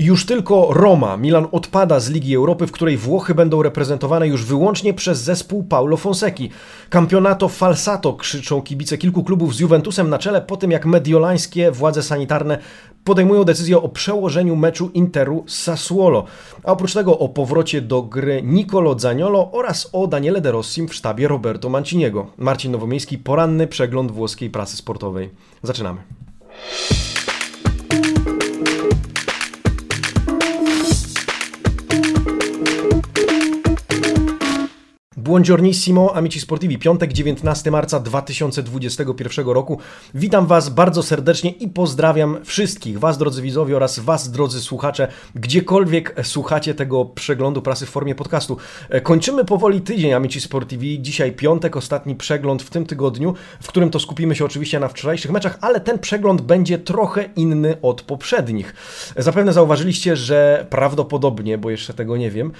Już tylko Roma. Milan odpada z Ligi Europy, w której Włochy będą reprezentowane już wyłącznie przez zespół Paulo Fonseki. Campionato falsato krzyczą kibice kilku klubów z Juventusem na czele po tym, jak mediolańskie władze sanitarne podejmują decyzję o przełożeniu meczu Interu z Sassuolo. A oprócz tego o powrocie do gry Nicolo Zaniolo oraz o Daniele De Rossim w sztabie Roberto Manciniego. Marcin Nowomiejski, poranny przegląd włoskiej prasy sportowej. Zaczynamy. Buongiornissimo, amici sportivi. Piątek, 19 marca 2021 roku. Witam Was bardzo serdecznie i pozdrawiam wszystkich Was, drodzy widzowie oraz Was, drodzy słuchacze, gdziekolwiek słuchacie tego przeglądu prasy w formie podcastu. Kończymy powoli tydzień, amici sportivi. Dzisiaj piątek, ostatni przegląd w tym tygodniu, w którym to skupimy się oczywiście na wczorajszych meczach, ale ten przegląd będzie trochę inny od poprzednich. Zapewne zauważyliście, że prawdopodobnie, bo jeszcze tego nie wiem,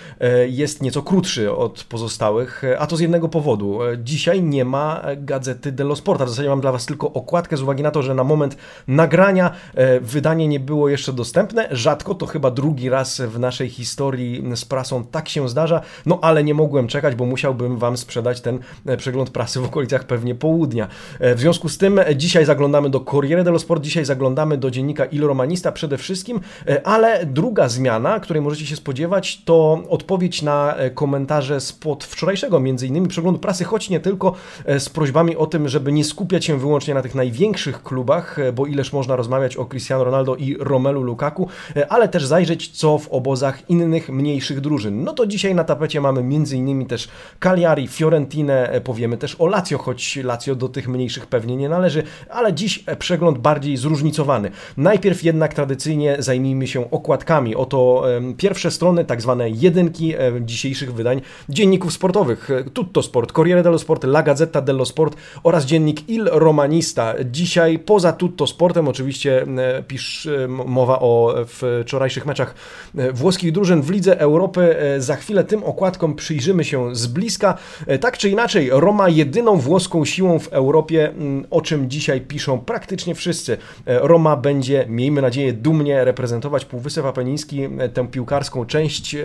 jest nieco krótszy od pozostałych a to z jednego powodu. Dzisiaj nie ma gazety dello Sport, w zasadzie mam dla Was tylko okładkę z uwagi na to, że na moment nagrania e, wydanie nie było jeszcze dostępne. Rzadko, to chyba drugi raz w naszej historii z prasą tak się zdarza, no ale nie mogłem czekać, bo musiałbym Wam sprzedać ten e, przegląd prasy w okolicach pewnie południa. E, w związku z tym dzisiaj zaglądamy do Corriere dello Sport, dzisiaj zaglądamy do dziennika Il Romanista przede wszystkim, ale druga zmiana, której możecie się spodziewać, to odpowiedź na komentarze spod wczorajszego między innymi przeglądu prasy, choć nie tylko e, z prośbami o tym, żeby nie skupiać się wyłącznie na tych największych klubach, e, bo ileż można rozmawiać o Cristiano Ronaldo i Romelu Lukaku, e, ale też zajrzeć co w obozach innych mniejszych drużyn. No to dzisiaj na tapecie mamy między innymi też Cagliari, Fiorentinę, powiemy też o Lazio, choć Lazio do tych mniejszych pewnie nie należy, ale dziś przegląd bardziej zróżnicowany. Najpierw jednak tradycyjnie zajmijmy się okładkami. Oto pierwsze strony, tak zwane jedynki dzisiejszych wydań dzienników sportowych. Tutto Sport, Corriere dello Sport, La Gazzetta dello Sport oraz dziennik Il Romanista. Dzisiaj poza Tutto Sportem oczywiście e, pisz e, mowa o wczorajszych meczach e, włoskich drużyn w Lidze Europy. Za chwilę tym okładkom przyjrzymy się z bliska. Tak czy inaczej, Roma jedyną włoską siłą w Europie, o czym dzisiaj piszą praktycznie wszyscy. Roma będzie, miejmy nadzieję, dumnie reprezentować Półwysep Apeniński, tę piłkarską część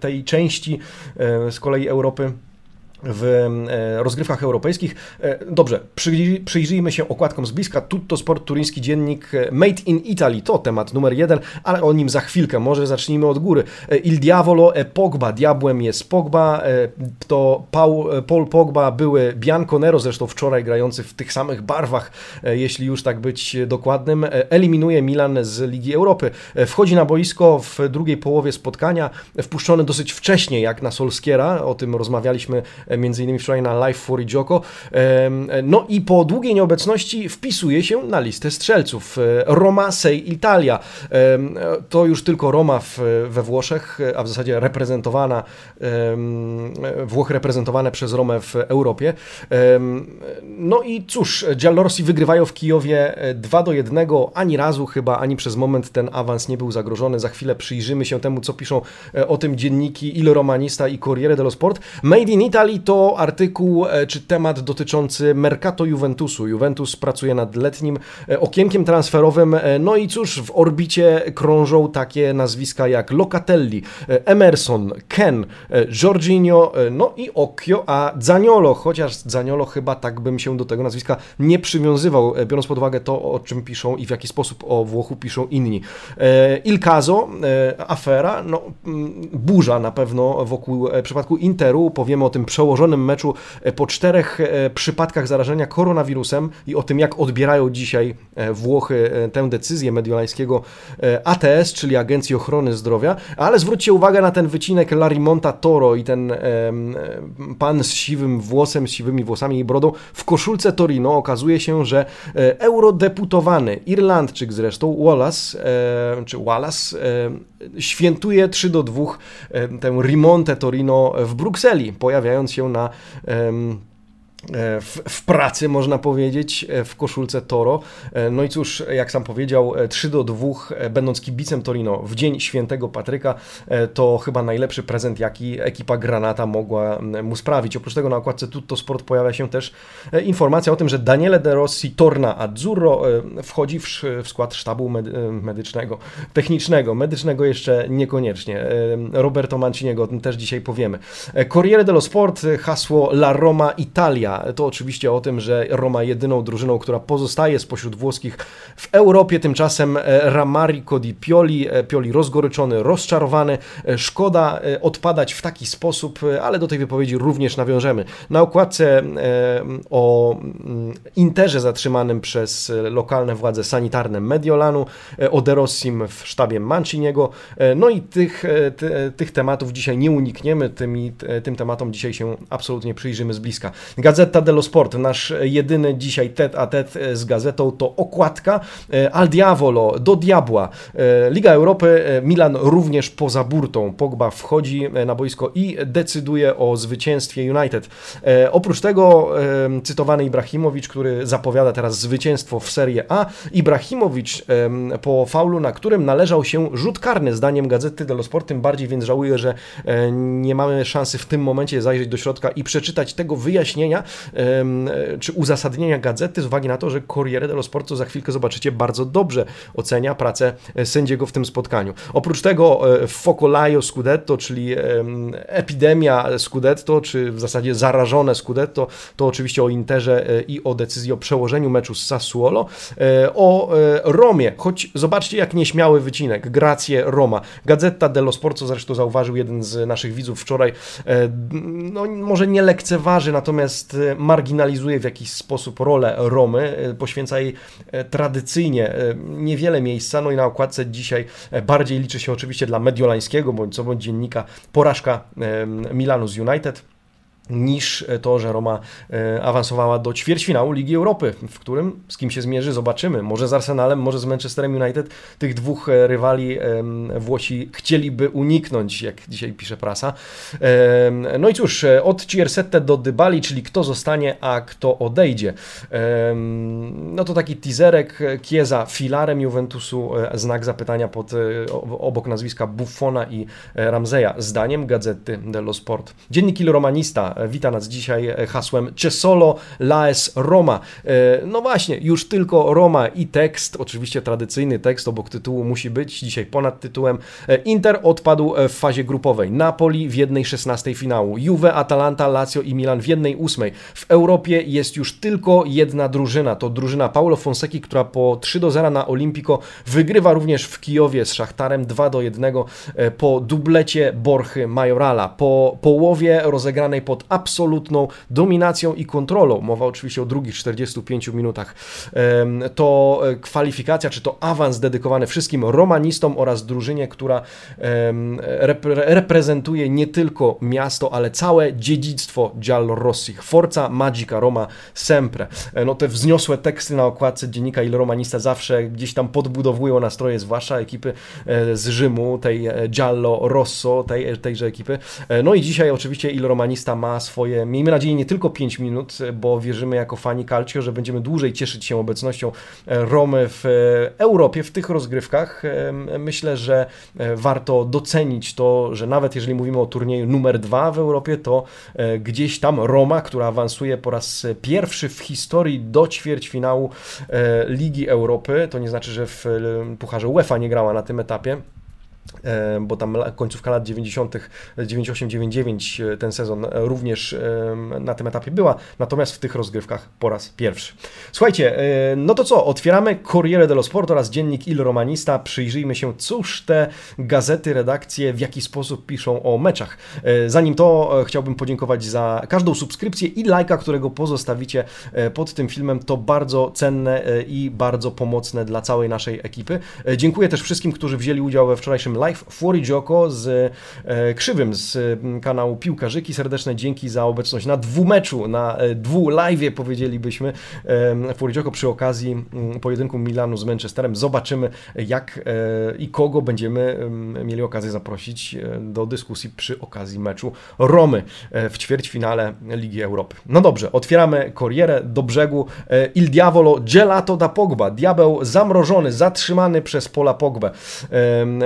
tej części z kolei Europy Европы. W e, rozgrywkach europejskich. E, dobrze, przyjrzyjmy się okładkom z bliska. Tutto Sport, turyński dziennik e, Made in Italy, to temat numer jeden, ale o nim za chwilkę, może zacznijmy od góry. Il Diavolo e Pogba, diabłem jest Pogba, to Paul, Paul Pogba, były Bianconero, zresztą wczoraj grający w tych samych barwach, jeśli już tak być dokładnym, eliminuje Milan z Ligi Europy. Wchodzi na boisko w drugiej połowie spotkania, wpuszczony dosyć wcześnie, jak na Solskiera, o tym rozmawialiśmy między innymi wczoraj na Live for Joko. No i po długiej nieobecności wpisuje się na listę strzelców. E, Roma Sei Italia. To już tylko Roma w, we Włoszech, a w zasadzie reprezentowana, Włochy reprezentowane przez Romę w Europie. No i cóż, Giallorsi wygrywają w Kijowie 2 e, do 1. Ani razu chyba, ani przez moment ten awans nie był zagrożony. Za chwilę przyjrzymy się temu, co piszą e, o tym dzienniki Il Romanista i Corriere dello Sport. Made in Italy to artykuł e, czy temat dotyczący Mercato Juventusu. Juventus pracuje nad letnim e, okienkiem transferowym. E, no i cóż, w orbicie krążą takie nazwiska jak Locatelli, Emerson, Ken, Jorginho, no i Occhio, a Zaniolo, chociaż Zaniolo chyba tak bym się do tego nazwiska nie przywiązywał, biorąc pod uwagę to, o czym piszą i w jaki sposób o Włochu piszą inni. Il caso, afera, no burza na pewno wokół przypadku Interu, powiemy o tym przełożeniu przełożonym meczu e, po czterech e, przypadkach zarażenia koronawirusem i o tym, jak odbierają dzisiaj e, Włochy tę decyzję mediolańskiego ATS, czyli Agencji Ochrony Zdrowia. Ale zwróćcie uwagę na ten wycinek Larimonta Toro i ten pan z siwym włosem, z siwymi włosami i brodą w koszulce Torino. Okazuje się, że eurodeputowany, Irlandczyk zresztą, Wallace, czy Wallace, świętuje 3 do 2 tę Rimonte Torino w Brukseli, pojawiając się na E, w, w, pracy, można powiedzieć, e, w koszulce Toro. E, no i cóż, jak sam powiedział, 3 do 2, będąc kibicem Torino w dzień świętego Patryka, to chyba najlepszy prezent, jaki ekipa Granata mogła mu sprawić. Oprócz tego na okładce Tutto Sport pojawia się też informacja o tym, że Daniele De Rossi Torna Azzurro wchodzi w, w skład sztabu medycznego, technicznego, medycznego jeszcze niekoniecznie. Roberto Manciniego, o tym też dzisiaj powiemy. Corriere dello Sport, hasło La Roma Italia to oczywiście o tym, że Roma jedyną drużyną, która pozostaje spośród włoskich w Europie. Tymczasem e, Ramarico di Pioli, e, Pioli rozgoryczony, rozczarowany. E, szkoda odpadać w taki sposób, ale do tej wypowiedzi również nawiążemy. Na okładce o mm, Interze zatrzymanym przez lokalne władze sanitarne Mediolanu, o De Rossim w sztabie Manciniego. No i tych, tych tematów dzisiaj nie unikniemy, tymi, tym tematom dzisiaj się absolutnie przyjrzymy z bliska. Gazeta dello Sport, nasz jedyny dzisiaj tet a tet z gazetą to okładka e, Al Diavolo, do diabła. E, Liga Europy, e, Milan również poza burtą. Pogba wchodzi na boisko i decyduje o zwycięstwie United. Oprócz tego cytowany Ibrahimowicz, który zapowiada teraz zwycięstwo w Serie A. Ibrahimowicz po faulu, na którym należał się rzut karny, zdaniem gazety dello Sport, tym bardziej więc żałuję, że nie mamy szansy w tym momencie zajrzeć do środka i przeczytać tego wyjaśnienia, czy uzasadnienia gazety z uwagi na to, że Corriere dello Sport, za chwilkę zobaczycie, bardzo dobrze ocenia pracę e, sędziego w tym spotkaniu. Oprócz tego e, Focolaio Scudetto, czyli epidemia Scudetto, czy w zasadzie zarażone Scudetto, to oczywiście o Interze e, i o decyzji o przełożeniu meczu z Sassuolo. O Romie, choć zobaczcie jak nieśmiały wycinek, Gracje Roma. Gazeta dello Sport, co zresztą zauważył jeden z naszych widzów wczoraj, no może nie lekceważy, natomiast marginalizuje w jakiś sposób rolę Romy, e, poświęca jej e, tradycyjnie e, niewiele miejsca, no i na okładce dzisiaj bardziej liczy się oczywiście dla mediolańskiego bądź co bądź dziennika porażka Milanu z United niż to, że Roma e, awansowała do ćwierćfinału Ligi Europy, w którym z kim się zmierzy, zobaczymy. Może z Arsenalem, może z Manchesterem United. Tych dwóch e, rywali Włosi chcieliby uniknąć, jak dzisiaj pisze prasa. No i cóż, e, od Ciersette do Dybali, czyli kto zostanie, a kto odejdzie. No to taki teaserek, Kieza filarem Juventusu, znak zapytania pod, obok nazwiska Buffona i Ramzeja, zdaniem gazety dello Sport. Dziennik Il Romanista wita nas dzisiaj hasłem Cesolo Laes Roma. E, no właśnie, już tylko Roma i tekst, oczywiście tradycyjny tekst obok tytułu musi być, dzisiaj ponad tytułem. E, Inter odpadł w fazie grupowej, Napoli w jednej 16 finału, Juve, Atalanta, Lazio i Milan w jednej 8. W Europie jest już tylko jedna drużyna, to drużyna Paulo Fonseki, która po 3 do 0 na Olimpico wygrywa również w Kijowie z Szachtarem 2 do 1 e, po dublecie Borchy Majorala, po połowie rozegranej pod absolutną dominacją i kontrolą. Mowa oczywiście o drugich 45 minutach. To e, kwalifikacja, czy to awans dedykowany wszystkim romanistom oraz drużynie, która reprezentuje nie tylko miasto, ale całe dziedzictwo Giallorossi. Forza Magica Roma Sempre. E, no te wzniosłe teksty na okładce dziennika Il Romanista zawsze gdzieś tam podbudowują nastroje, zwłaszcza ekipy e, z Rzymu, tej Giallo Rosso, tej, tejże ekipy. No i dzisiaj oczywiście Il Romanista ma swoje, miejmy nadzieję, nie tylko 5 minut, bo wierzymy jako fani Calcio, że będziemy dłużej cieszyć się obecnością e, Romy w e, Europie, w tych rozgrywkach. E, myślę, że warto docenić to, że nawet jeżeli mówimy o turnieju numer 2 w Europie, to gdzieś tam Roma, która awansuje po raz pierwszy w historii do ćwierćfinału Ligi Europy, to nie znaczy, że w Pucharze UEFA nie grała na tym etapie, bo tam końcówka lat 90., 98-99 ten sezon również e, na tym etapie była, natomiast w tych rozgrywkach po raz pierwszy. Słuchajcie, e, no to co, otwieramy Corriere dello Sport oraz dziennik Il Romanista, przyjrzyjmy się, cóż te gazety, redakcje w jaki sposób piszą o meczach. Zanim to chciałbym podziękować za każdą subskrypcję i lajka, którego pozostawicie pod tym filmem, to bardzo cenne i bardzo pomocne dla całej naszej ekipy. Dziękuję też wszystkim, którzy wzięli udział we wczorajszym live Fuorigioko z e, Krzywym z kanału Piłkarzyki. Serdeczne dzięki za obecność na dwumeczu, na e, dwu live powiedzielibyśmy. E, Fuorigioko przy okazji pojedynku Milanu z Manchesterem. Zobaczymy jak e, i kogo będziemy mieli okazję zaprosić do dyskusji przy okazji meczu Romy w ćwierćfinale Ligi Europy. No dobrze, otwieramy Corrierę do brzegu. Il Diavolo Gelato da Pogba. Diabeł zamrożony, zatrzymany przez Pola Pogbę.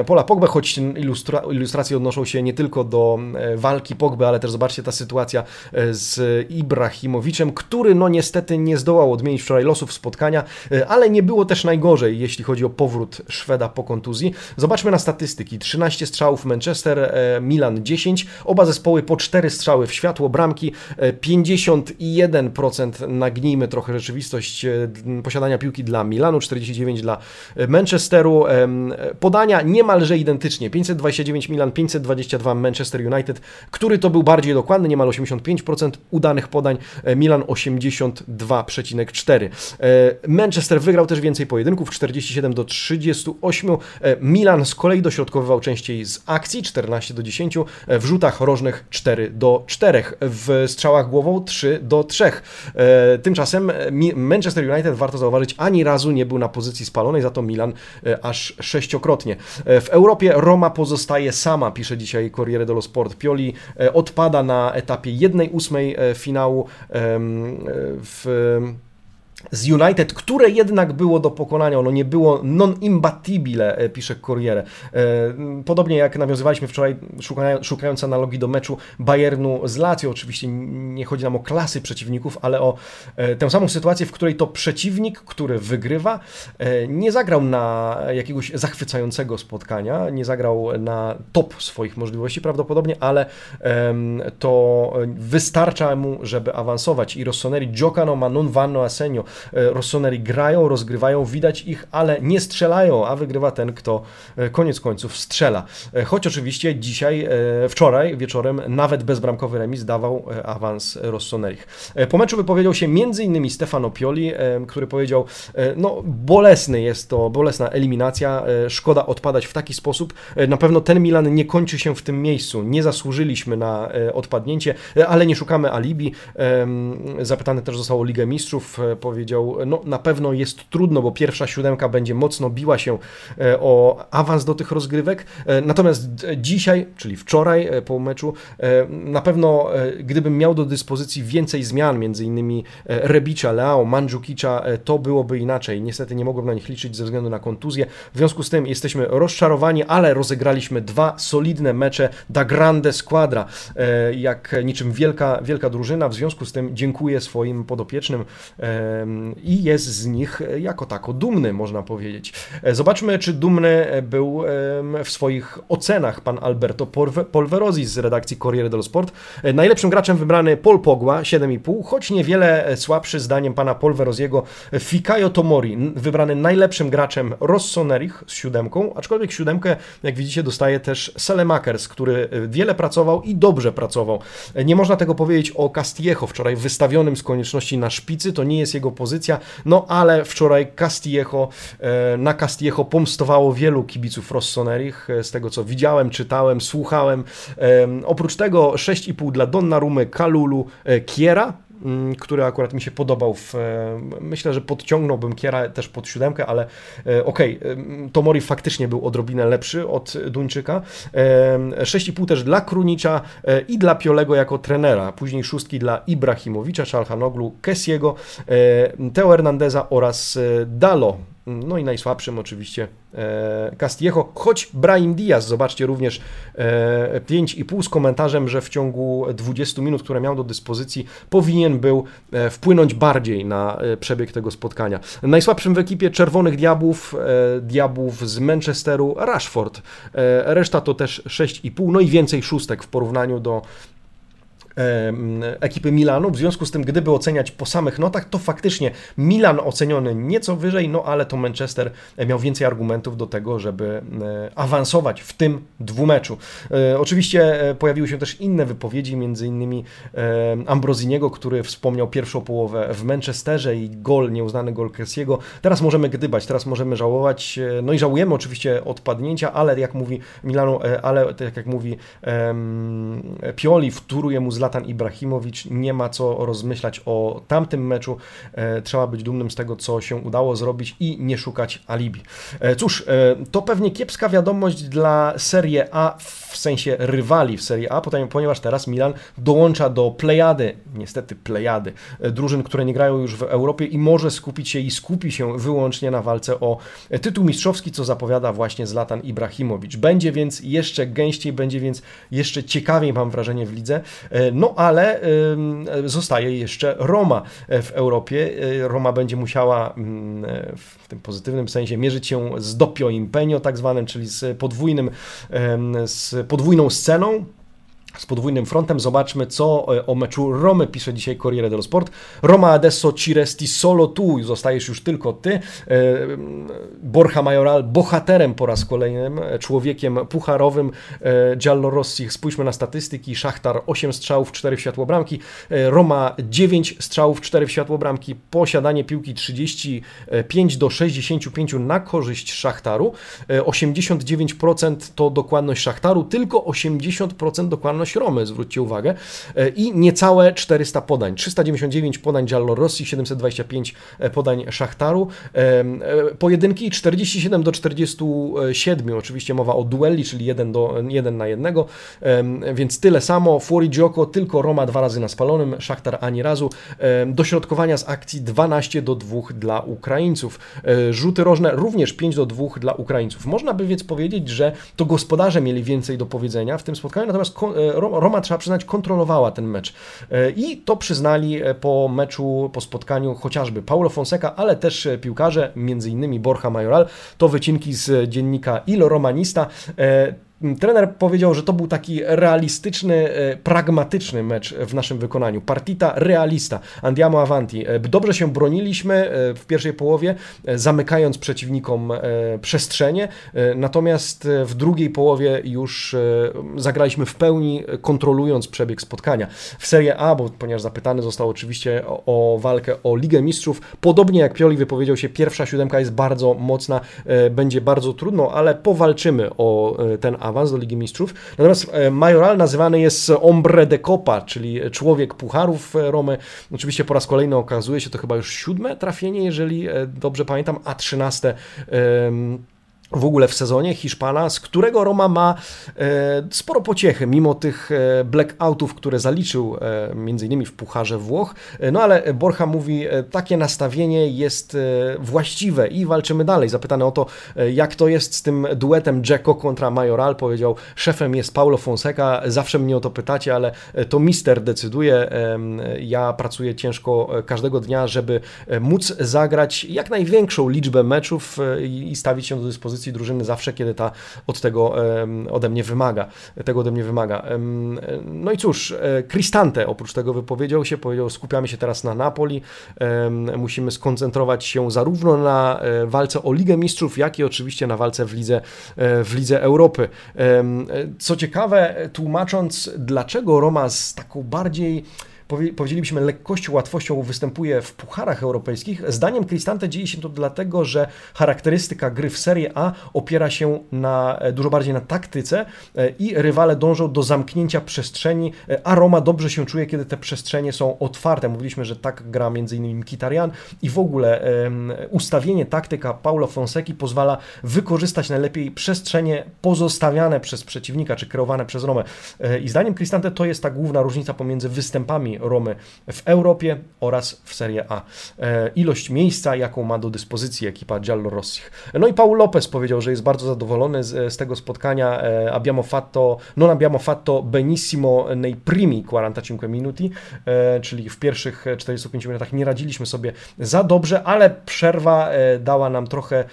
Pola Pogbę, choć ilustra ilustracje odnoszą się nie tylko do walki Pogby, ale też zobaczcie ta sytuacja z Ibrahimowiczem, który no niestety nie zdołał odmienić wczoraj losów spotkania, ale nie było też najgorzej, jeśli chodzi o powrót Szweda po kontuzji. Zobaczmy na statystyki. 13 strzałów Manchester, Milan 10, oba zespoły po 4 strzały w światło bramki, 51% nagnijmy trochę rzeczywistość posiadania piłki dla Milanu, 49 dla Manchesteru. Podania niemalże identycznie. 529 Milan, 522 Manchester United. Który to był bardziej dokładny? Niemal 85% udanych podań. Milan 82,4. Manchester wygrał też więcej pojedynków, 47 do 38. Milan z kolei dośrodkowywał częściej z akcji, 14 do 10. W rzutach rożnych 4 do 4. W strzałach głową 3 do 3. Tymczasem Manchester United, warto zauważyć, ani razu nie był na pozycji spalonej, za to Milan e, aż sześciokrotnie. E, w Europie Roma pozostaje sama, pisze dzisiaj Corriere dello Sport. Pioli e, odpada na etapie 1-8 finału w z United, które jednak było do pokonania, ono nie było non-imbatibile, e, pisze Corriere. E, podobnie jak nawiązywaliśmy wczoraj, szukając analogii do meczu Bayernu z Lazio, oczywiście nie chodzi nam o klasy przeciwników, ale o e, tę samą sytuację, w której to przeciwnik, który wygrywa, nie zagrał na jakiegoś zachwycającego spotkania, nie zagrał na top swoich możliwości prawdopodobnie, ale to wystarcza mu, żeby awansować. I Rossoneri giocano ma non vanno a Rossoneri grają, rozgrywają, widać ich, ale nie strzelają, a wygrywa ten, kto e, koniec końców strzela. E, choć oczywiście dzisiaj, wczoraj wieczorem nawet bezbramkowy remis dawał awans Rossonerich. Po meczu wypowiedział się m.in. Stefano Pioli, który powiedział, no bolesny jest to, bolesna eliminacja, szkoda odpadać w taki sposób. Na pewno ten Milan nie kończy się w tym miejscu. Nie zasłużyliśmy na odpadnięcie, ale nie szukamy alibi. Zapytany też zostało Ligę Mistrzów, powiedział powiedział, no na pewno jest trudno, bo pierwsza siódemka będzie mocno biła się e, o awans do tych rozgrywek. E, natomiast dzisiaj, czyli wczoraj e, po meczu, na pewno gdybym miał do dyspozycji więcej zmian, między innymi Rebicza, Leao, Mandżukicza, to byłoby inaczej. Niestety nie mogłem na nich liczyć ze względu na kontuzję. W związku z tym jesteśmy rozczarowani, ale rozegraliśmy dwa solidne mecze da grande squadra, jak niczym wielka, wielka drużyna. W związku z tym dziękuję swoim podopiecznym i jest z nich jako tako dumny, można powiedzieć. E, zobaczmy, czy dumny był w swoich ocenach pan Alberto Polverosi z redakcji Corriere dello Sport. E, najlepszym graczem wybrany Paul Pogba, 7,5, choć niewiele słabszy zdaniem pana Polverosiego Fikayo Tomori, wybrany najlepszym graczem Rossonerich z siódemką, aczkolwiek siódemkę, jak widzicie, dostaje też Selemakers, który wiele pracował i dobrze pracował. E, nie można tego powiedzieć o Castillejo, wczoraj wystawionym z konieczności na szpicy, to nie jest jego no ale wczoraj Castillejo, e, na Castillejo pomstowało wielu kibiców Rossonerich, e, z tego co widziałem, czytałem, słuchałem. Oprócz tego 6,5 dla Donnarumy, Kalulu, e, Kiera, który akurat mi się podobał. W, e, myślę, że podciągnąłbym Kiera też pod siódemkę, ale e, okej, okay, Tomori faktycznie był odrobinę lepszy od Duńczyka. 6,5 też dla Krunicza e, i dla Piolego jako trenera. Później szóstki dla Ibrahimowicza, Czalhanoglu, Kessiego, Teo Hernandeza oraz Dalo. No i najsłabszym oczywiście e, Castillejo, choć Brahim Diaz, zobaczcie również e, 5,5 z komentarzem, że w ciągu 20 minut, które miał do dyspozycji, powinien był e, wpłynąć bardziej na e, przebieg tego spotkania. Najsłabszym w ekipie Czerwonych Diabłów, e, Diabłów z Manchesteru, Rashford. E, reszta to też 6,5, no i więcej szóstek w porównaniu do ekipy Milanu. W związku z tym, gdyby oceniać po samych notach, to faktycznie Milan oceniony nieco wyżej, no ale to Manchester miał więcej argumentów do tego, żeby awansować w tym dwumeczu. Oczywiście pojawiły się też inne wypowiedzi, między innymi Ambrosiniego, który wspomniał pierwszą połowę w Manchesterze i gol, nieuznany gol Kessiego. Teraz możemy gdybać, teraz możemy żałować, no i żałujemy oczywiście odpadnięcia, ale jak mówi Milano, e, ale tak jak mówi Pioli, wtóruje mu Zlatan Ibrahimowicz, nie ma co rozmyślać o tamtym meczu, e, trzeba być dumnym z tego, co się udało zrobić i nie szukać alibi. E, cóż, e, to pewnie kiepska wiadomość dla Serie A w sensie rywali w Serie A, ponieważ teraz Milan dołącza do plejady, niestety plejady, drużyn, które nie grają już w Europie i może skupić się i skupi się wyłącznie na walce o tytuł mistrzowski, co zapowiada właśnie Zlatan Ibrahimowicz. Będzie więc jeszcze gęściej, będzie więc jeszcze ciekawiej, mam wrażenie, w lidze. E, no ale zostaje jeszcze Roma w Europie. E, Roma będzie musiała mm, w tym pozytywnym sensie mierzyć się z Doppio Impegnio, tak zwanym, czyli z podwójnym, z podwójną sceną z podwójnym frontem. Zobaczmy, co e, o meczu Romy pisze dzisiaj Corriere dello Sport. Roma adesso ci resti solo tu, zostajesz już tylko ty. E, Borja Majoral, bohaterem po raz kolejnym, e, człowiekiem pucharowym Giallorossi. Spójrzmy na statystyki. Szachtar 8 strzałów, 4 w światło bramki. Roma 9 strzałów, 4 w światło bramki. Posiadanie piłki 35 do 65 na korzyść Szachtaru. 89% to dokładność Szachtaru, tylko 80% dokładność Romy, zwróćcie uwagę, e, i niecałe 400 podań. 399 podań Giallo Rossi, 725 e, podań Szachtaru. E, pojedynki 47 do 47, oczywiście mowa o dueli, czyli 1, do, 1 na 1, więc tyle samo. Fuori Gioco tylko Roma dwa razy na spalonym, Szachtar ani razu. Dośrodkowania z akcji 12 do 2 dla Ukraińców. Rzuty rożne również 5 do 2 dla Ukraińców. Można by więc powiedzieć, że to gospodarze mieli więcej do powiedzenia w tym spotkaniu, natomiast Roma, trzeba przyznać, kontrolowała ten mecz. E, I to przyznali e, po meczu, po spotkaniu chociażby Paulo Fonseca, ale też e, piłkarze, innymi Borja Majoral. To wycinki z dziennika Il Romanista. Trener powiedział, że to był taki realistyczny, e, pragmatyczny mecz w naszym wykonaniu. Partita realista. Andiamo avanti. E, dobrze się broniliśmy e, w pierwszej połowie, zamykając przeciwnikom przestrzenie, natomiast w drugiej połowie już zagraliśmy w pełni, kontrolując przebieg spotkania. W Serie A, bo ponieważ zapytany został oczywiście o, walkę o Ligę Mistrzów, podobnie jak Pioli wypowiedział się, pierwsza siódemka jest bardzo mocna, będzie bardzo trudno, ale powalczymy o ten do Ligi Mistrzów. Natomiast e, Majoral nazywany jest Ombre de Copa, czyli człowiek pucharów e, Romy. Oczywiście po raz kolejny okazuje się to chyba już siódme trafienie, jeżeli e, dobrze pamiętam, a trzynaste w ogóle w sezonie Hiszpana, z którego Roma ma e, sporo pociechy, mimo tych e, blackoutów, które zaliczył e, innymi w Pucharze Włoch. No ale Borja mówi, takie nastawienie jest właściwe i walczymy dalej. Zapytany o to, jak to jest z tym duetem Dzeko kontra Majoral, powiedział, szefem jest Paulo Fonseca, zawsze mnie o to pytacie, ale to mister decyduje. Ja pracuję ciężko każdego dnia, żeby móc zagrać jak największą liczbę meczów i stawić się do dyspozycji dyspozycji drużyny zawsze, kiedy ta od tego ode mnie wymaga. Tego ode mnie wymaga. No i cóż, e, Cristante oprócz tego wypowiedział się, powiedział, skupiamy się teraz na Napoli, musimy skoncentrować się zarówno na e, walce o Ligę Mistrzów, jak i oczywiście na walce w Lidze, e, w Lidze Europy. Co ciekawe, tłumacząc, dlaczego Roma z taką bardziej powiedzielibyśmy, lekkością, łatwością występuje w pucharach europejskich. Zdaniem Cristante dzieje się to dlatego, że charakterystyka gry w Serie A opiera się na, e, dużo bardziej na taktyce e, i rywale dążą do zamknięcia przestrzeni, e, a Roma dobrze się czuje, kiedy te przestrzenie są otwarte. Mówiliśmy, że tak gra m.in. Kitarian i w ogóle ustawienie taktyka Paulo Fonseki pozwala wykorzystać najlepiej przestrzenie pozostawiane przez przeciwnika, czy kreowane przez Romę. I zdaniem Cristante to jest ta główna różnica pomiędzy występami Romy w Europie oraz w Serie A. Ilość miejsca, jaką ma do dyspozycji ekipa Giallorossich. No i Paul Lopez powiedział, że jest bardzo zadowolony z, z tego spotkania. Abbiamo fatto, non abbiamo fatto benissimo nei primi 45 minuti, czyli w pierwszych 45 minutach nie radziliśmy sobie za dobrze, ale przerwa dała nam trochę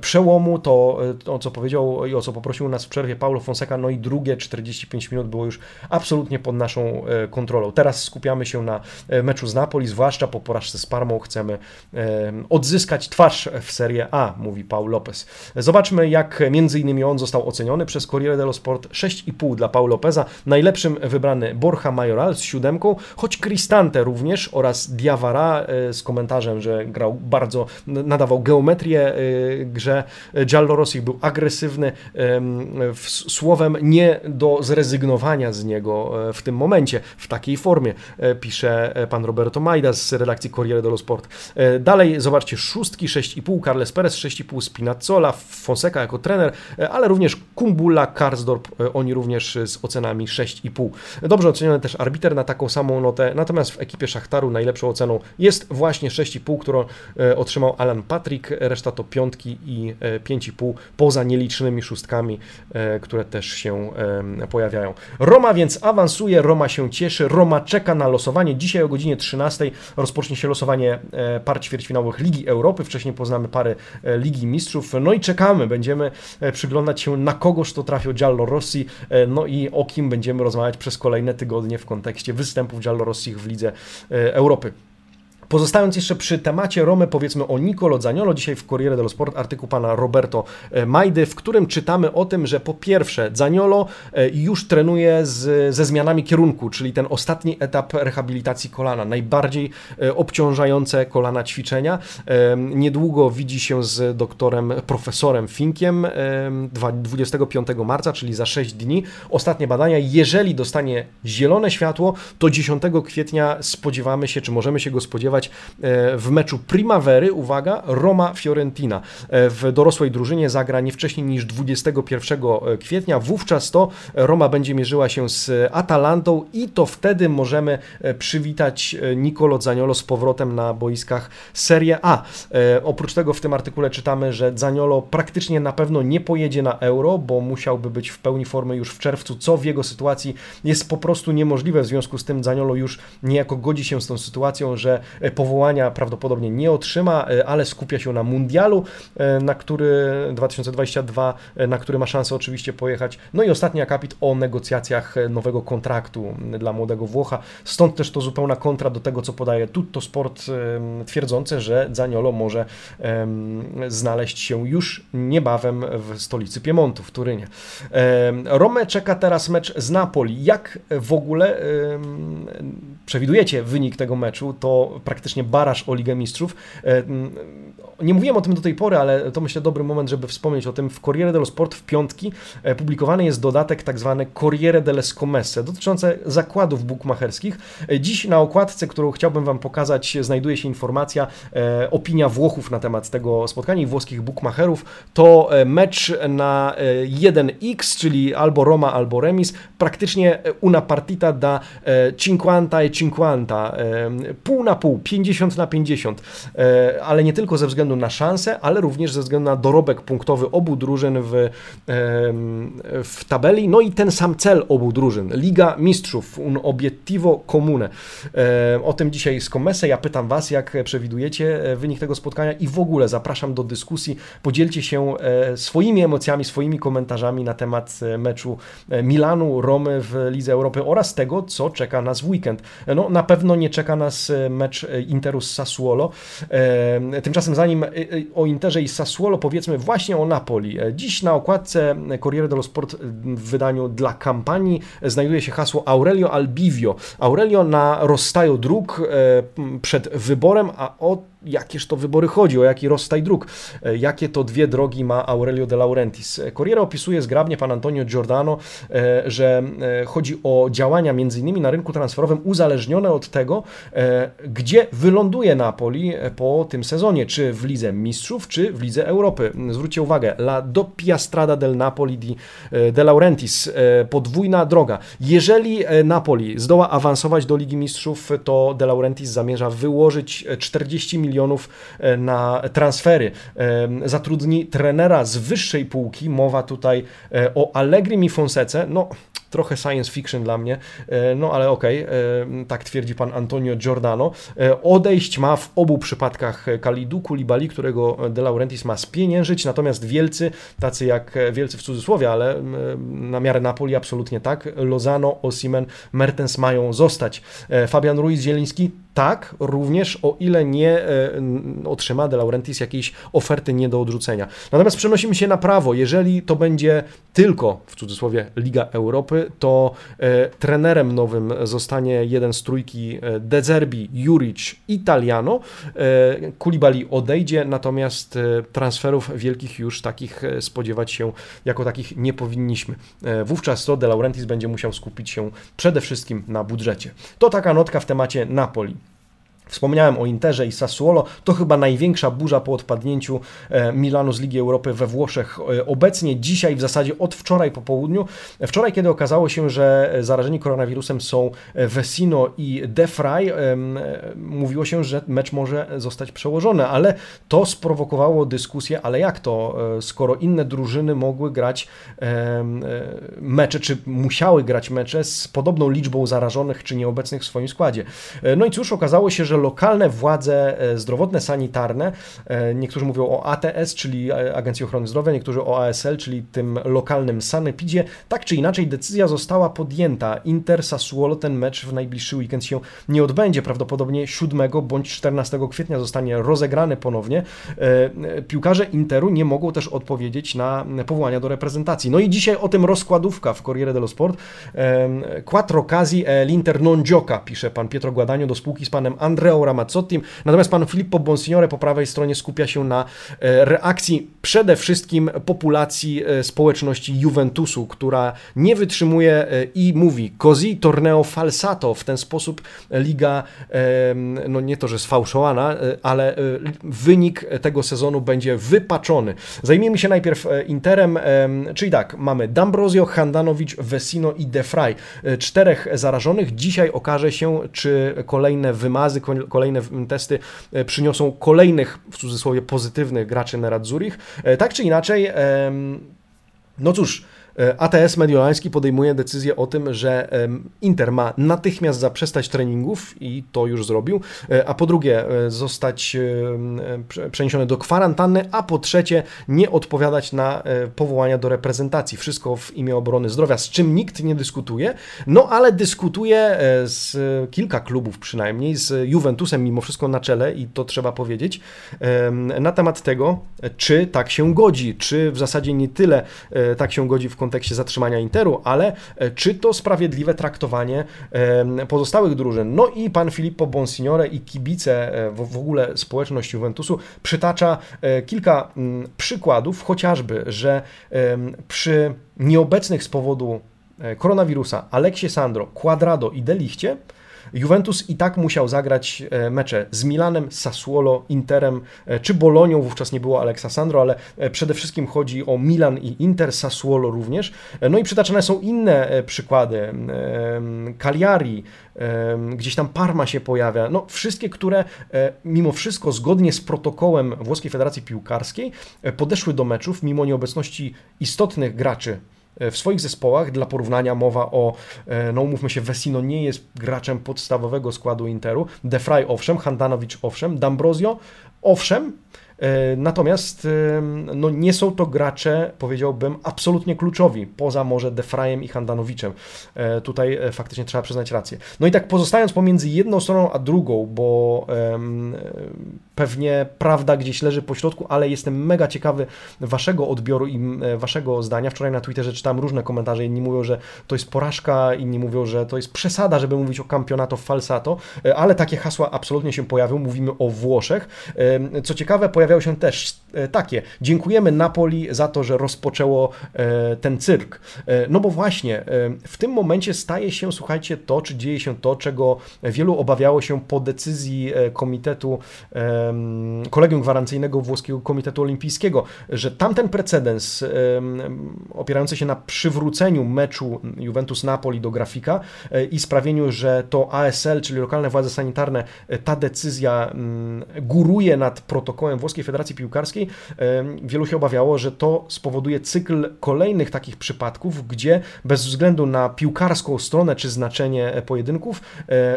przełomu, to o co powiedział i o co poprosił nas w przerwie Paulo Fonseca, no i drugie 45 minut było już absolutnie pod naszą e, kontrolą. Teraz skupiamy się na e, meczu z Napoli, zwłaszcza po porażce z Parmą chcemy odzyskać twarz w Serie A, mówi Paul Lopez. Zobaczmy, jak innymi on został oceniony przez Corriere dello Sport 6,5 dla Paul Lopeza. Najlepszym wybrany Borja Majoral z siódemką, choć Cristante również oraz Diawara e, z komentarzem, że grał bardzo, nadawał geometrię grze. Giallo Rossi był agresywny, słowem nie do zrezygnowania z niego e, w tym momencie, w takiej formie, e, pisze e, pan Roberto Majda z redakcji Corriere dello Sport. Dalej zobaczcie szóstki, 6,5, Carles Perez 6,5, Spinazzola, Fonseca jako trener, ale również Kumbula, Karsdorp, oni również z ocenami 6,5. Dobrze oceniony też arbiter na taką samą notę, natomiast w ekipie Szachtaru najlepszą oceną jest właśnie 6,5, którą otrzymał Alan Patrick, reszta to piątki i 5,5, poza nielicznymi szóstkami, które też się pojawiają. Roma więc awansuje, Roma się cieszy, Roma czeka na losowanie. Dzisiaj o godzinie 13 rozpocznie się losowanie e, par ćwierćfinałowych Ligi Europy. Wcześniej poznamy pary e, Ligi Mistrzów. No i czekamy, będziemy e, przyglądać się na kogoż to trafił Giallo Rossi, no i o kim będziemy rozmawiać przez kolejne tygodnie w kontekście występów Giallo Rossi w Lidze Europy. Pozostając jeszcze przy temacie Romy, powiedzmy o Nicolo Zaniolo. Dzisiaj w Corriere dello Sport artykuł pana Roberto e, Majdy, w którym czytamy o tym, że po pierwsze Zaniolo e, już trenuje z, ze zmianami kierunku, czyli ten ostatni etap rehabilitacji kolana, najbardziej e, obciążające kolana ćwiczenia. Niedługo widzi się z doktorem profesorem Finkiem 25 marca, czyli za 6 dni. Ostatnie badania, jeżeli dostanie zielone światło, to 10 kwietnia spodziewamy się, czy możemy się go spodziewać E, w meczu Primavery, uwaga, Roma-Fiorentina. E, w dorosłej drużynie zagra nie wcześniej niż 21 e, kwietnia. Wówczas to Roma będzie mierzyła się z Atalantą i to wtedy możemy przywitać Nicolo Zaniolo z powrotem na boiskach Serie A. Oprócz tego w tym artykule czytamy, że Zaniolo praktycznie na pewno nie pojedzie na Euro, bo musiałby być w pełni formy już w czerwcu, co w jego sytuacji jest po prostu niemożliwe. W związku z tym Zaniolo już niejako godzi się z tą sytuacją, że powołania prawdopodobnie nie otrzyma, e, ale skupia się na mundialu, e, na który 2022, na który ma szansę oczywiście pojechać. No i ostatni akapit o negocjacjach nowego kontraktu dla młodego Włocha. Stąd też to zupełna kontra do tego, co podaje Tutto Sport, twierdzące, że Zaniolo może znaleźć się już niebawem w stolicy Piemontu, w Turynie. Rome czeka teraz mecz z Napoli. Jak w ogóle przewidujecie wynik tego meczu? To praktycznie baraż o Ligę Mistrzów. E, nie mówiłem o tym do tej pory, ale to myślę dobry moment, żeby wspomnieć o tym. W Corriere dello Sport w piątki e, publikowany jest dodatek tak zwany Corriere delle Scommesse dotyczący zakładów bukmacherskich. E, dziś na okładce, którą chciałbym Wam pokazać, znajduje się informacja, opinia Włochów na temat tego spotkania i włoskich bukmacherów. To mecz na 1x, czyli albo Roma, albo remis. Praktycznie una partita da 50 e 50, pół na pół 50 na 50, e, ale nie tylko ze względu na szanse, ale również ze względu na dorobek punktowy obu drużyn w, w tabeli, no i ten sam cel obu drużyn, Liga Mistrzów, un obiettivo comune. E, o tym dzisiaj z Komese, ja pytam Was, jak przewidujecie e, wynik tego spotkania i w ogóle zapraszam do dyskusji, podzielcie się swoimi emocjami, swoimi komentarzami na temat meczu Milanu, Romy w Lidze Europy oraz tego, co czeka nas w weekend. No, na pewno nie czeka nas mecz E, Interu z Sassuolo. E, tymczasem zanim e, o Interze i Sassuolo powiedzmy właśnie o Napoli. Dziś na okładce Corriere dello Sport w wydaniu dla kampanii znajduje się hasło Aurelio Albivio. Aurelio na rozstaju dróg przed wyborem, a o jakież to wybory chodzi, o jaki rozstaj dróg, e, jakie to dwie drogi ma Aurelio de Laurentiis. Corriere opisuje zgrabnie pan Antonio Giordano, e, że e, chodzi o działania między innymi na rynku transferowym uzależnione od tego, gdzie wyląduje Napoli po tym sezonie, czy w Lidze Mistrzów, czy w Lidze Europy. Zwróćcie uwagę, la doppia strada del Napoli di De Laurentiis, podwójna droga. Jeżeli Napoli zdoła awansować do Ligi Mistrzów, to De Laurentiis zamierza wyłożyć 40 milionów milionów e, na transfery. E, zatrudni trenera z wyższej półki, mowa tutaj e, o Allegri i Fonsece, no trochę science fiction dla mnie, no ale okej, okay, tak twierdzi pan Antonio Giordano. Odejść ma w obu przypadkach Kalidu Kulibali, którego De Laurentiis ma spieniężyć, natomiast wielcy, tacy jak wielcy w cudzysłowie, ale na miarę Napoli absolutnie tak, Lozano, Osimen, Mertens mają zostać. Fabian Ruiz-Zieliński tak, również o ile nie e, otrzyma De Laurentiis jakiejś oferty nie do odrzucenia. Natomiast przenosimy się na prawo. Jeżeli to będzie tylko, w cudzysłowie, Liga Europy, to e, trenerem nowym zostanie jeden z trójki e, De Zerbi, Juric, Italiano. Kulibali odejdzie, natomiast transferów wielkich już takich spodziewać się jako takich nie powinniśmy. Wówczas to De Laurentiis będzie musiał skupić się przede wszystkim na budżecie. To taka notka w temacie Napoli. Wspomniałem o Interze i Sassuolo. To chyba największa burza po odpadnięciu e, Milanu z Ligi Europy we Włoszech e, obecnie. Dzisiaj w zasadzie od wczoraj po południu. Wczoraj, kiedy okazało się, że zarażeni koronawirusem są Vesino i De Frey, mówiło się, że mecz może zostać przełożony, ale to sprowokowało dyskusję, ale jak to, e, skoro inne drużyny mogły grać mecze, czy musiały grać mecze z podobną liczbą zarażonych czy nieobecnych w swoim składzie. No i cóż, okazało się, że lokalne władze e, zdrowotne, sanitarne, e, niektórzy mówią o ATS, czyli e, Agencji Ochrony Zdrowia, niektórzy o ASL, czyli tym lokalnym sanepidzie, tak czy inaczej decyzja została podjęta. Inter Sassuolo ten mecz w najbliższy weekend się nie odbędzie. Prawdopodobnie 7 bądź 14 kwietnia zostanie rozegrany ponownie. Piłkarze Interu nie mogą też odpowiedzieć na powołania do reprezentacji. No i dzisiaj o tym rozkładówka w Corriere dello Sport. Quattro casi l'Inter non gioca, pisze pan Pietro Guadagno do spółki z panem André Andreo Ramazzottim. Natomiast pan Filippo Bonsignore po prawej stronie skupia się na e, reakcji przede wszystkim populacji e, społeczności Juventusu, która nie wytrzymuje e, i mówi così torneo falsato. W ten sposób liga, no nie to, że sfałszowana, ale wynik tego sezonu będzie wypaczony. Zajmijmy się najpierw Interem, czyli tak, mamy D'Ambrosio, Handanovic, Vesino i De Frey. Czterech zarażonych. Dzisiaj okaże się, czy kolejne wymazy, kolejne testy e, przyniosą kolejnych, w cudzysłowie, pozytywnych graczy na Radzurich. E, tak czy inaczej, no cóż, ATS Mediolański podejmuje decyzję o tym, że Inter ma natychmiast zaprzestać treningów i to już zrobił, e, a po drugie e, zostać przeniesiony do kwarantanny, a po trzecie nie odpowiadać na powołania do reprezentacji. Wszystko w imię obrony zdrowia, z czym nikt nie dyskutuje, no ale dyskutuje z kilka klubów przynajmniej, z Juventusem mimo wszystko na czele i to trzeba powiedzieć, na temat tego, czy tak się godzi, czy w zasadzie nie tyle tak się godzi w kontekście zatrzymania Interu, ale e, czy to sprawiedliwe traktowanie pozostałych drużyn. No i pan Filippo Bonsignore i kibice, e, w ogóle społeczność Juventusu przytacza e, kilka mm, przykładów, chociażby, że przy nieobecnych z powodu koronawirusa Aleksie Sandro, Quadrado i Delichcie Juventus i tak musiał zagrać e, mecze z Milanem, Sassuolo, Interem e, czy Bolonią, wówczas nie było Alexa Sandro, ale e, przede wszystkim chodzi o Milan i Inter, Sassuolo również. No i przytaczane są inne przykłady. Cagliari, gdzieś tam Parma się pojawia. No wszystkie, które mimo wszystko zgodnie z protokołem Włoskiej Federacji Piłkarskiej podeszły do meczów mimo nieobecności istotnych graczy w swoich zespołach. Dla porównania mowa o, e, no umówmy się, Vesino nie jest graczem podstawowego składu Interu, De Frey owszem, Handanovic owszem, D'Ambrosio owszem, Natomiast no, nie są to gracze, powiedziałbym, absolutnie kluczowi, poza może Defrajem i Handanowiczem. Tutaj faktycznie trzeba przyznać rację. No i tak pozostając pomiędzy jedną stroną a drugą, bo pewnie prawda gdzieś leży po środku, ale jestem mega ciekawy waszego odbioru i waszego zdania. Wczoraj na Twitterze czytałem różne komentarze, jedni mówią, że to jest porażka, inni mówią, że to jest przesada, żeby mówić o campionato falsato, e, ale takie hasła absolutnie się pojawią, mówimy o Włoszech. E, co ciekawe, pojawiały się też e, takie, dziękujemy Napoli za to, że rozpoczęło ten cyrk. No bo właśnie, w tym momencie staje się, słuchajcie, to, czy dzieje się to, czego wielu obawiało się po decyzji Komitetu, Kolegium Gwarancyjnego Włoskiego Komitetu Olimpijskiego, że tamten precedens opierający się na przywróceniu meczu Juventus-Napoli do grafika e, i sprawieniu, że to ASL, czyli lokalne władze sanitarne, e, ta decyzja mm, góruje nad protokołem Włoskiej Federacji Piłkarskiej, e, wielu się obawiało, że to spowoduje cykl kolejnych takich przypadków, gdzie bez względu na piłkarską stronę czy znaczenie pojedynków,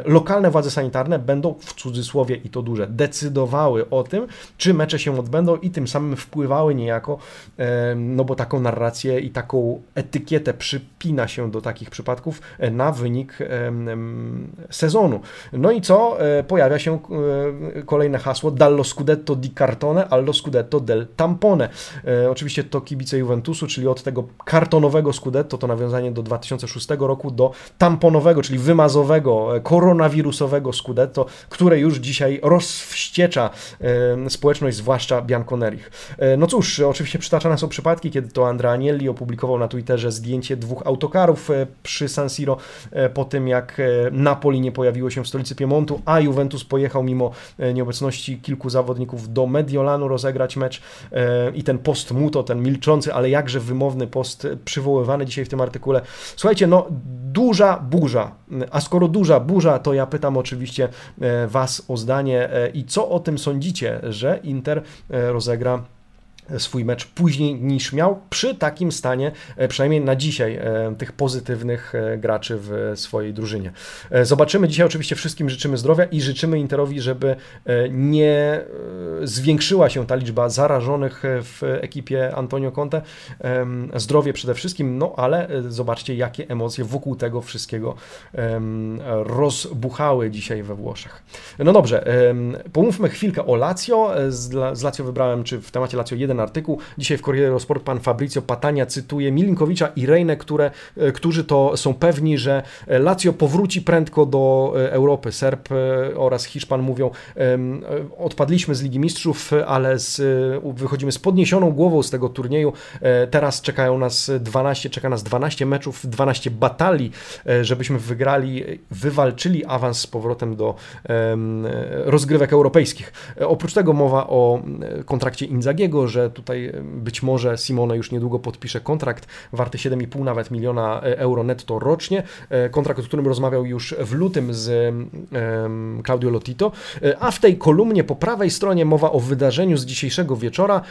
lokalne władze sanitarne będą w cudzysłowie i to duże decydowały o tym, czy mecze się odbędą i tym samym wpływały niejako, no bo taką narrację i taką etykietę przypina się do takich przypadków e, na wynik sezonu. No i co? E, pojawia się e, kolejne hasło dallo scudetto di cartone allo scudetto del tampone. Oczywiście to kibice Juventusu, czyli od tego kartonowego scudetto, to nawiązanie do 2006 roku, do tamponowego, czyli wymazowego, koronawirusowego scudetto, które już dzisiaj rozwściecza społeczność, zwłaszcza Bianconerich. No cóż, oczywiście przytaczane są przypadki, kiedy to Andrea Agnelli opublikował na Twitterze zdjęcie dwóch autokarów e, przy San Siro e, po tym, jak e, Napoli nie pojawiło się w stolicy Piemontu, a Juventus pojechał mimo nieobecności kilku zawodników do Mediolanu rozegrać mecz i ten post muto, ten milczący, ale jakże wymowny post przywoływany dzisiaj w tym artykule. Słuchajcie, no duża burza, a skoro duża burza, to ja pytam oczywiście Was o zdanie i co o tym sądzicie, że Inter rozegra swój mecz później niż miał przy takim stanie, e, przynajmniej na dzisiaj, e, tych pozytywnych e, graczy w swojej drużynie. Zobaczymy. Dzisiaj oczywiście wszystkim życzymy zdrowia i życzymy Interowi, żeby nie zwiększyła się ta liczba zarażonych w ekipie Antonio Conte. Zdrowie przede wszystkim, no ale zobaczcie, jakie emocje wokół tego wszystkiego rozbuchały dzisiaj we Włoszech. No dobrze, pomówmy chwilkę o Lazio. Z Lazio wybrałem, czy w temacie Lazio 1 ten artykuł. Dzisiaj w Corriere Sport pan Fabrizio Patania cytuje Milinkowicza i Rejnę, które, e, którzy to są pewni, że Lazio powróci prędko do e, Europy. Serb e, oraz Hiszpan mówią, odpadliśmy z Ligi Mistrzów, ale z, wychodzimy z podniesioną głową z tego turnieju. Teraz czekają nas 12, czeka nas 12 meczów, 12 batalii, żebyśmy wygrali, wywalczyli awans z powrotem do rozgrywek europejskich. Oprócz tego mowa o kontrakcie Inzagiego, że tutaj być może Simone już niedługo podpisze kontrakt warty 7,5 nawet miliona e, euro netto rocznie. E, kontrakt, o którym rozmawiał już w lutym z Claudio Lotito. E, a w tej kolumnie po prawej stronie mowa o wydarzeniu z dzisiejszego wieczora.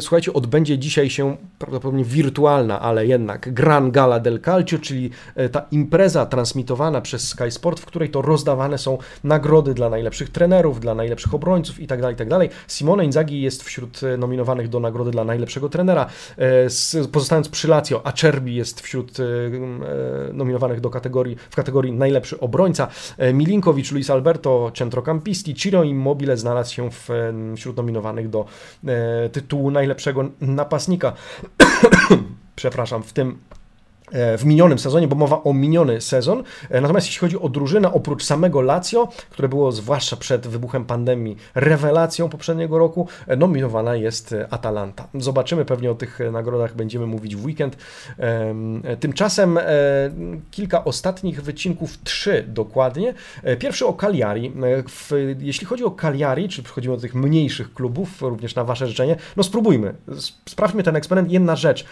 Słuchajcie, odbędzie dzisiaj się prawdopodobnie wirtualna, ale jednak Gran Gala del Calcio, czyli ta impreza transmitowana przez Sky Sport, w której to rozdawane są nagrody dla najlepszych trenerów, dla najlepszych obrońców itd. Tak itd. Tak Simone Inzaghi jest wśród nominowanych nominowanych do nagrody dla najlepszego trenera. E, pozostając przy Lazio, Acerbi jest wśród e, e, nominowanych do kategorii, w kategorii najlepszy obrońca. Milinkowicz, Luis Alberto, Centrocampisti, Ciro Immobile znalazł się w, wśród nominowanych do tytułu najlepszego napastnika. Przepraszam, w tym w minionym sezonie, bo mowa o miniony sezon. E, natomiast jeśli chodzi o drużynę, oprócz samego Lazio, które było zwłaszcza przed wybuchem pandemii rewelacją poprzedniego roku, e, nominowana jest Atalanta. Zobaczymy, pewnie o tych nagrodach będziemy mówić w weekend. Tymczasem kilka ostatnich wycinków, trzy dokładnie. Pierwszy o Cagliari. Jeśli chodzi o Cagliari, czy przechodzimy do tych mniejszych klubów, również na Wasze życzenie, no spróbujmy. Sprawdźmy ten eksperyment. Jedna rzecz.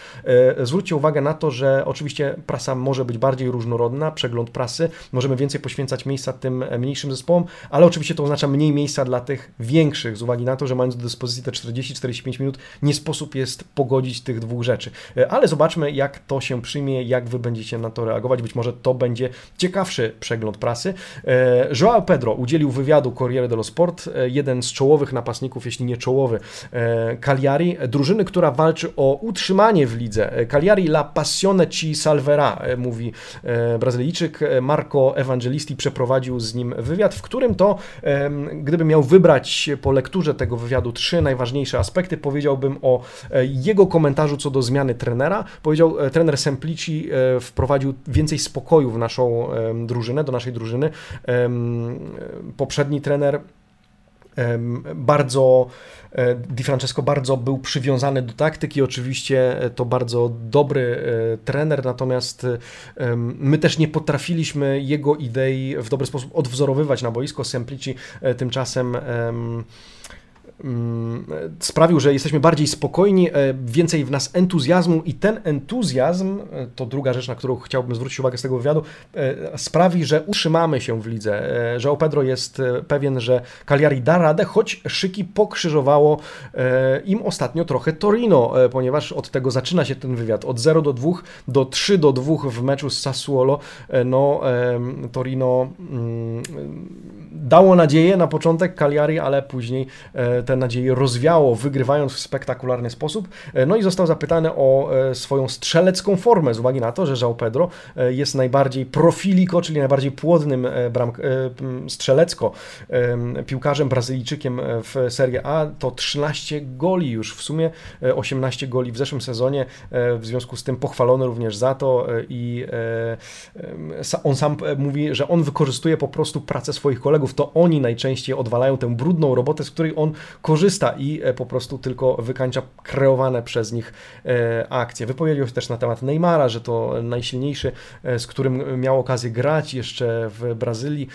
Zwróćcie uwagę na to, że oczywiście Oczywiście prasa może być bardziej różnorodna, przegląd prasy, możemy więcej poświęcać miejsca tym mniejszym zespołom, ale oczywiście to oznacza mniej miejsca dla tych większych, z uwagi na to, że mając do dyspozycji te 40-45 minut, nie sposób jest pogodzić tych dwóch rzeczy. Ale zobaczmy, jak to się przyjmie, jak wy będziecie na to reagować. Być może to będzie ciekawszy przegląd prasy. Joao Pedro udzielił wywiadu Corriere dello Sport, jeden z czołowych napastników, jeśli nie czołowy, Cagliari, drużyny, która walczy o utrzymanie w lidze. Cagliari la passione ci salverà, mówi Brazylijczyk. Marco Evangelisti przeprowadził z nim wywiad, w którym to, gdybym miał wybrać po lekturze tego wywiadu trzy najważniejsze aspekty, powiedziałbym o e, jego komentarzu co do zmiany trenera. Powiedział, e, trener Semplici e, wprowadził więcej spokoju w naszą drużynę, do naszej drużyny. Poprzedni trener bardzo Di Francesco bardzo był przywiązany do taktyki, oczywiście to bardzo dobry trener, natomiast my też nie potrafiliśmy jego idei w dobry sposób odwzorowywać na boisko. Semplici tymczasem sprawił, że jesteśmy bardziej spokojni, e, więcej w nas entuzjazmu i ten entuzjazm, e, to druga rzecz, na którą chciałbym zwrócić uwagę z tego wywiadu, e, sprawi, że utrzymamy się w lidze, że o Pedro jest pewien, że Cagliari da radę, choć szyki pokrzyżowało im ostatnio trochę Torino, ponieważ od tego zaczyna się ten wywiad, od 0 do 2 do 3 do 2 w meczu z Sassuolo, no Torino mm, dało nadzieję na początek Cagliari, ale później te nadzieje rozwiało, wygrywając w spektakularny sposób. E, no i został zapytany o e, swoją strzelecką formę, z uwagi na to, że João Pedro e, jest najbardziej profiliko, czyli najbardziej płodnym strzelecko piłkarzem Brazylijczykiem w Serie A. To 13 goli już, w sumie 18 goli w zeszłym sezonie, w związku z tym pochwalony również za to i on sam mówi, że on wykorzystuje po prostu pracę swoich kolegów, to oni najczęściej odwalają tę brudną robotę, z której on korzysta i e, po prostu tylko wykańcza kreowane przez nich e, akcje. Wypowiedział się też na temat Neymara, że to najsilniejszy, e, z którym miał okazję grać jeszcze w Brazylii,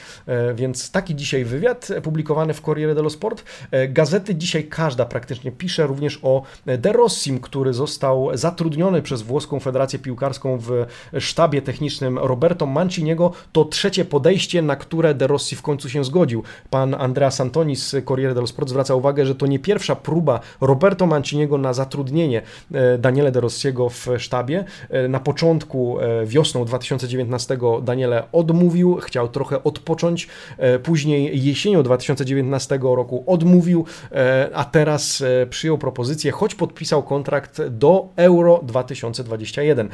więc taki dzisiaj wywiad publikowany w Corriere dello Sport. Gazety dzisiaj każda praktycznie pisze również o De Rossim, który został zatrudniony przez włoską Federację Piłkarską w sztabie technicznym Roberto Manciniego. To trzecie podejście, na które De Rossi w końcu się zgodził. Pan Andrea Santoni z Corriere dello Sport zwraca uwagę, uwagę, że to nie pierwsza próba Roberto Manciniego na zatrudnienie e, Daniele De Rossiego w sztabie. E, na początku e, wiosną 2019 Daniele odmówił, chciał trochę odpocząć, później jesienią 2019 roku odmówił, a teraz przyjął propozycję, choć podpisał kontrakt do Euro 2021.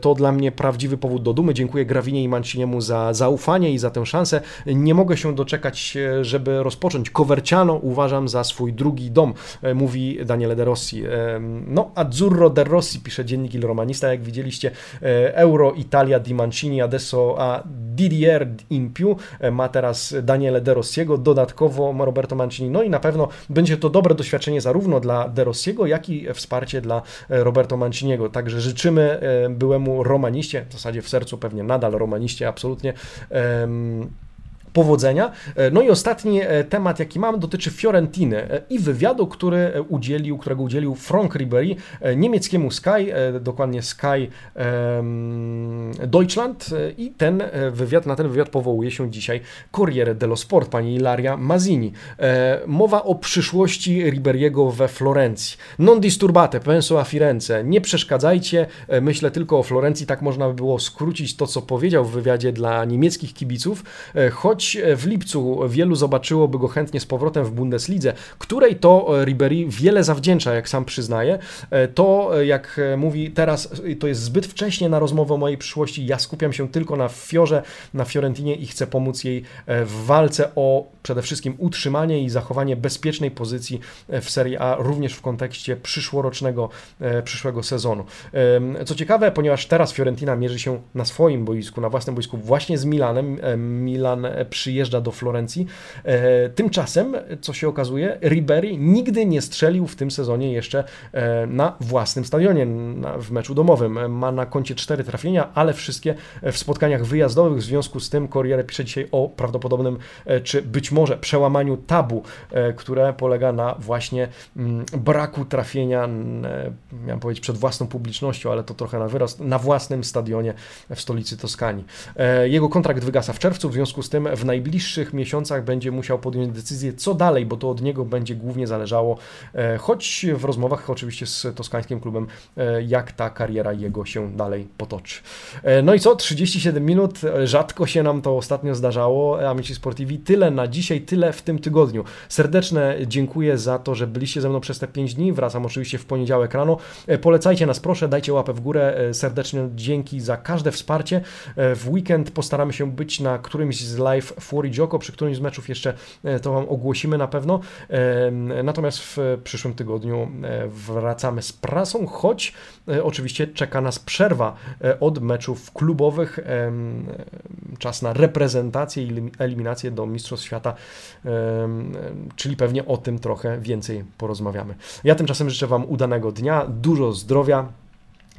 To dla mnie prawdziwy powód do dumy. Dziękuję Grawinie i Manciniemu za zaufanie i za tę szansę. Nie mogę się doczekać, żeby rozpocząć. Coverciano uważam za swój drugi dom, e, mówi Daniele De Rossi. E, no, Azzurro De Rossi, pisze dziennik Il Romanista, jak widzieliście, e, Euro Italia di Mancini, adesso a Didier in più, ma teraz Daniele De Rossiego, dodatkowo Roberto Mancini, no i na pewno będzie to dobre doświadczenie zarówno dla De Rossiego, jak i wsparcie dla Roberto Manciniego, także życzymy byłemu romaniście, w zasadzie w sercu pewnie nadal romaniście, absolutnie, powodzenia. E, no i ostatni e, temat, jaki mam, dotyczy Fiorentiny e, i wywiadu, który udzielił, którego udzielił Frank Ribery niemieckiemu Sky, dokładnie Sky Deutschland i ten wywiad, na ten wywiad powołuje się dzisiaj Corriere dello Sport, pani Ilaria Mazini. Mowa o przyszłości Riberiego we Florencji. Non disturbate, penso a Firenze. Nie przeszkadzajcie, myślę tylko o Florencji, tak można by było skrócić to, co powiedział w wywiadzie dla niemieckich kibiców, choć w lipcu wielu zobaczyłoby go chętnie z powrotem w Bundeslidze, której to Ribery wiele zawdzięcza, jak sam przyznaje, to jak mówi teraz, to jest zbyt wcześnie na rozmowę o mojej przyszłości, ja skupiam się tylko na Fiorze, na Fiorentinie i chcę pomóc jej w walce o przede wszystkim utrzymanie i zachowanie bezpiecznej pozycji w Serie A, również w kontekście przyszłorocznego, przyszłego sezonu. Co ciekawe, ponieważ teraz Fiorentina mierzy się na swoim boisku, na własnym boisku właśnie z Milanem, Milan przyjeżdża do Florencji. Tymczasem, co się okazuje, Ribery nigdy nie strzelił w tym sezonie jeszcze na własnym stadionie, w meczu domowym. Ma na koncie cztery trafienia, ale wszystkie w spotkaniach wyjazdowych. W związku z tym Corriere pisze dzisiaj o prawdopodobnym, czy być może przełamaniu tabu, które polega na właśnie mm, braku trafienia, miałem powiedzieć przed własną publicznością, ale to trochę na wyrost, na własnym stadionie w stolicy Toskanii. E, jego kontrakt wygasa w czerwcu, w związku z tym w najbliższych miesiącach będzie musiał podjąć decyzję, co dalej, bo to od niego będzie głównie zależało, e, choć w rozmowach oczywiście z toskańskim klubem, e, jak ta kariera jego się dalej potoczy. No i co? 37 minut, rzadko się nam to ostatnio zdarzało. Amici Sportivi, tyle na dzisiaj, tyle w tym tygodniu. Serdeczne dziękuję za to, że byliście ze mną przez te 5 dni. Wracam oczywiście w poniedziałek rano. Polecajcie nas proszę, dajcie łapę w górę. Serdecznie dzięki za każde wsparcie. W weekend postaramy się być na którymś z live Fuori Joko, przy którymś z meczów jeszcze e, to Wam ogłosimy na pewno. Natomiast w przyszłym tygodniu e, wracamy z prasą, choć e, oczywiście czeka nas przerwa od meczów klubowych. Czas na reprezentację i eliminację do Mistrzostw Świata, czyli pewnie o tym trochę więcej porozmawiamy. Ja tymczasem życzę Wam udanego dnia, dużo zdrowia.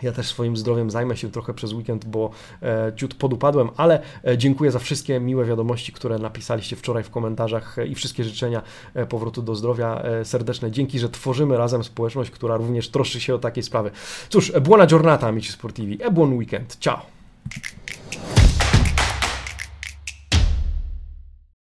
Ja też swoim zdrowiem zajmę się trochę przez weekend, bo e, ciut podupadłem, ale e, dziękuję za wszystkie miłe wiadomości, które napisaliście wczoraj w komentarzach e, i wszystkie życzenia powrotu do zdrowia. Serdeczne dzięki, że tworzymy razem społeczność, która również troszczy się o takie sprawy. Cóż, buona giornata, amici sportivi, e buon weekend. Ciao!